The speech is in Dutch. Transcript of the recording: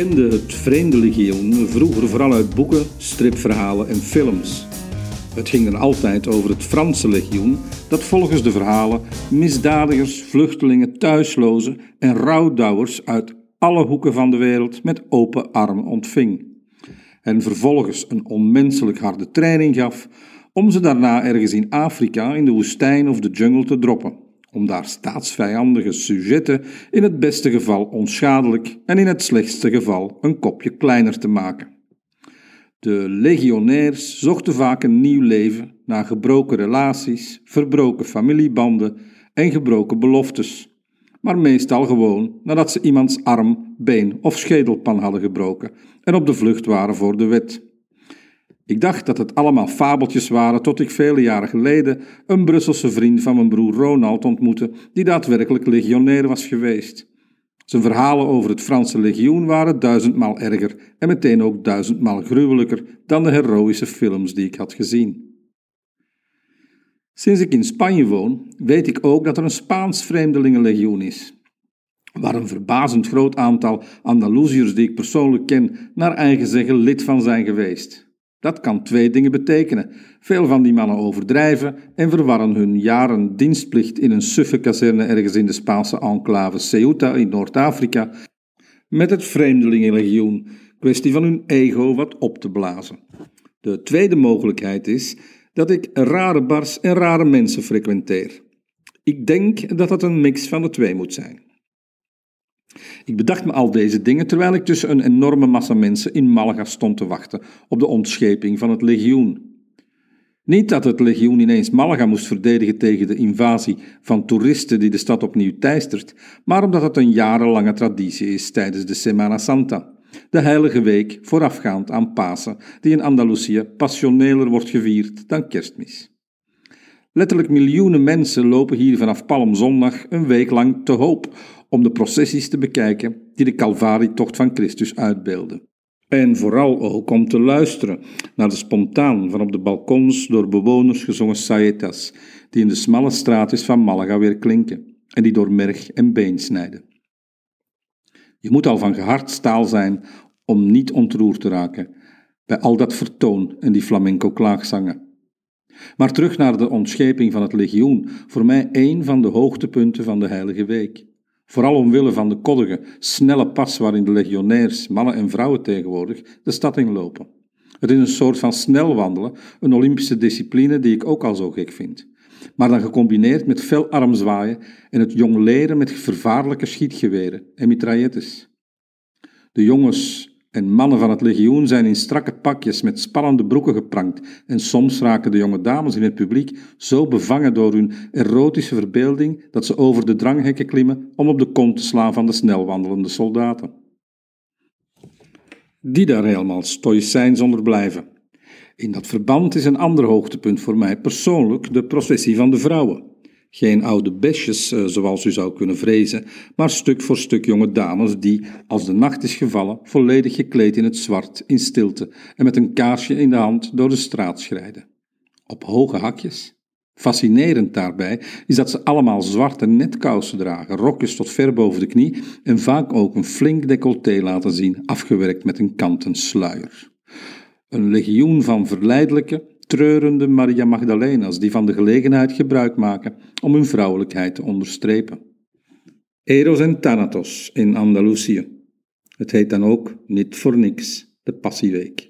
kende het Vreemde Legioen vroeger vooral uit boeken, stripverhalen en films. Het ging dan altijd over het Franse legioen, dat volgens de verhalen misdadigers, vluchtelingen, thuislozen en rouwdouwers uit alle hoeken van de wereld met open armen ontving. En vervolgens een onmenselijk harde training gaf om ze daarna ergens in Afrika, in de woestijn of de jungle te droppen, om daar staatsvijandige sujetten in het beste geval onschadelijk en in het slechtste geval een kopje kleiner te maken. De legionairs zochten vaak een nieuw leven na gebroken relaties, verbroken familiebanden en gebroken beloftes, maar meestal gewoon nadat ze iemands arm, been of schedelpan hadden gebroken en op de vlucht waren voor de wet. Ik dacht dat het allemaal fabeltjes waren tot ik vele jaren geleden een Brusselse vriend van mijn broer Ronald ontmoette, die daadwerkelijk legionair was geweest. Zijn verhalen over het Franse legioen waren duizendmaal erger en meteen ook duizendmaal gruwelijker dan de heroïsche films die ik had gezien. Sinds ik in Spanje woon, weet ik ook dat er een Spaans vreemdelingenlegioen is, waar een verbazend groot aantal Andalusiërs die ik persoonlijk ken naar eigen zeggen lid van zijn geweest. Dat kan twee dingen betekenen. Veel van die mannen overdrijven en verwarren hun jaren dienstplicht in een suffe kazerne ergens in de Spaanse enclave Ceuta in Noord-Afrika met het Vreemdelingenlegioen, kwestie van hun ego wat op te blazen. De tweede mogelijkheid is dat ik rare bars en rare mensen frequenteer. Ik denk dat dat een mix van de twee moet zijn. Ik bedacht me al deze dingen terwijl ik tussen een enorme massa mensen in Malaga stond te wachten op de ontscheping van het legioen. Niet dat het legioen ineens Malaga moest verdedigen tegen de invasie van toeristen die de stad opnieuw teistert, maar omdat het een jarenlange traditie is tijdens de Semana Santa, de heilige week voorafgaand aan Pasen, die in Andalusië passioneler wordt gevierd dan kerstmis. Letterlijk miljoenen mensen lopen hier vanaf Palmzondag een week lang te hoop om de processies te bekijken die de Calvarietocht van Christus uitbeelden. En vooral ook om te luisteren naar de spontaan van op de balkons door bewoners gezongen saetas, die in de smalle straatjes van Malaga weer klinken en die door merg en been snijden. Je moet al van gehard staal zijn om niet ontroerd te raken bij al dat vertoon en die flamenco klaagzangen. Maar terug naar de ontscheping van het legioen, voor mij één van de hoogtepunten van de Heilige Week. Vooral omwille van de koddige, snelle pas waarin de legionairs, mannen en vrouwen tegenwoordig, de stad inlopen. Het is een soort van snel wandelen, een Olympische discipline die ik ook al zo gek vind. Maar dan gecombineerd met fel armzwaaien en het jong leren met vervaarlijke schietgeweren en mitraillettes. De jongens en mannen van het legioen zijn in strakke pakjes met spannende broeken geprankt en soms raken de jonge dames in het publiek zo bevangen door hun erotische verbeelding dat ze over de dranghekken klimmen om op de kont te slaan van de snelwandelende soldaten. Die daar helemaal stoïcijns zonder blijven. In dat verband is een ander hoogtepunt voor mij persoonlijk de processie van de vrouwen. Geen oude besjes, eh, zoals u zou kunnen vrezen, maar stuk voor stuk jonge dames die, als de nacht is gevallen, volledig gekleed in het zwart, in stilte en met een kaarsje in de hand door de straat schrijden. Op hoge hakjes. Fascinerend daarbij is dat ze allemaal zwarte netkousen dragen, rokjes tot ver boven de knie en vaak ook een flink decolleté laten zien, afgewerkt met een kanten sluier. Een legioen van verleidelijke, treurende Maria Magdalena's die van de gelegenheid gebruik maken om hun vrouwelijkheid te onderstrepen. Eros en Thanatos in Andalusië. Het heet dan ook niet voor niks de Passieweek.